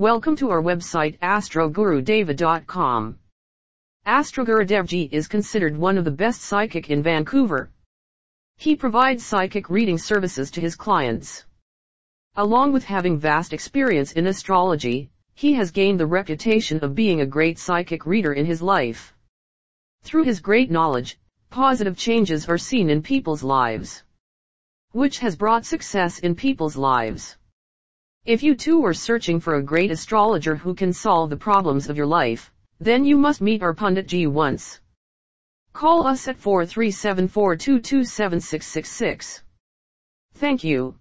Welcome to our website astrogurudeva.com. Astrogurudev ji is considered one of the best psychic in Vancouver. He provides psychic reading services to his clients. Along with having vast experience in astrology, he has gained the reputation of being a great psychic reader in his life. Through his great knowledge, positive changes are seen in people's lives. Which has brought success in people's lives. If you too are searching for a great astrologer who can solve the problems of your life, then you must meet our Pandit ji once. Call us at 437 Thank you.